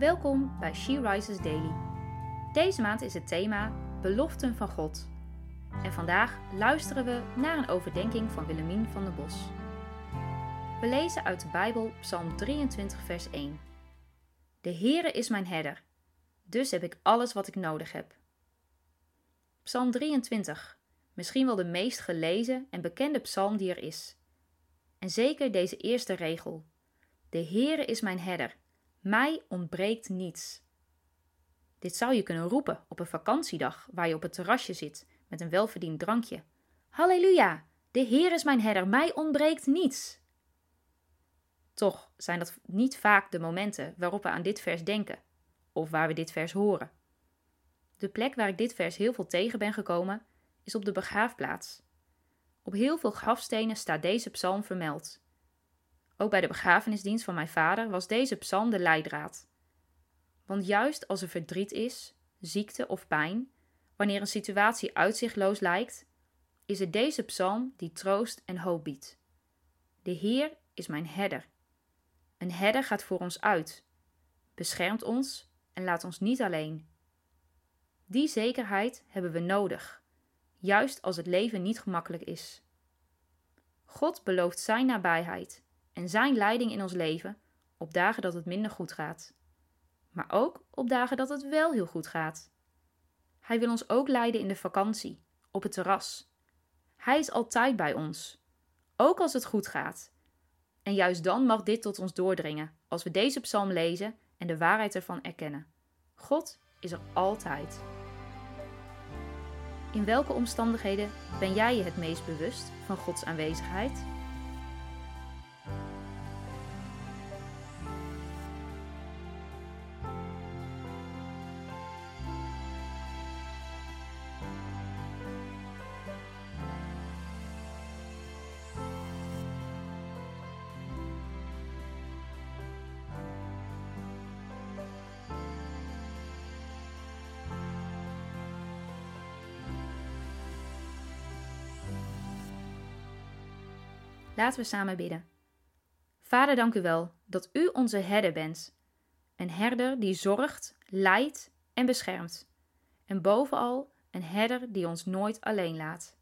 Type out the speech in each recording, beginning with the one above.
Welkom bij She Rises Daily. Deze maand is het thema Beloften van God. En vandaag luisteren we naar een overdenking van Willemien van der Bos. We lezen uit de Bijbel Psalm 23, vers 1. De Heere is mijn herder, dus heb ik alles wat ik nodig heb. Psalm 23, misschien wel de meest gelezen en bekende psalm die er is. En zeker deze eerste regel. De Heere is mijn herder, mij ontbreekt niets. Dit zou je kunnen roepen op een vakantiedag waar je op het terrasje zit met een welverdiend drankje. Halleluja, de Heer is mijn herder, mij ontbreekt niets. Toch zijn dat niet vaak de momenten waarop we aan dit vers denken, of waar we dit vers horen. De plek waar ik dit vers heel veel tegen ben gekomen, is op de begraafplaats. Op heel veel grafstenen staat deze psalm vermeld. Ook bij de begrafenisdienst van mijn vader was deze psalm de leidraad. Want juist als er verdriet is, ziekte of pijn, wanneer een situatie uitzichtloos lijkt, is het deze psalm die troost en hoop biedt. De Heer is mijn herder. Een herder gaat voor ons uit, beschermt ons en laat ons niet alleen. Die zekerheid hebben we nodig, juist als het leven niet gemakkelijk is. God belooft Zijn nabijheid en Zijn leiding in ons leven op dagen dat het minder goed gaat, maar ook op dagen dat het wel heel goed gaat. Hij wil ons ook leiden in de vakantie, op het terras. Hij is altijd bij ons, ook als het goed gaat. En juist dan mag dit tot ons doordringen als we deze psalm lezen en de waarheid ervan erkennen. God is er altijd. In welke omstandigheden ben jij je het meest bewust van Gods aanwezigheid? Laten we samen bidden. Vader, dank u wel dat u onze herder bent. Een herder die zorgt, leidt en beschermt. En bovenal een herder die ons nooit alleen laat.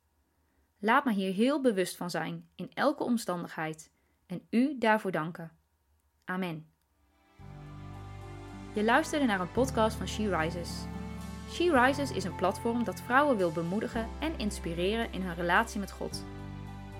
Laat me hier heel bewust van zijn in elke omstandigheid en u daarvoor danken. Amen. Je luisterde naar een podcast van She Rises. She Rises is een platform dat vrouwen wil bemoedigen en inspireren in hun relatie met God.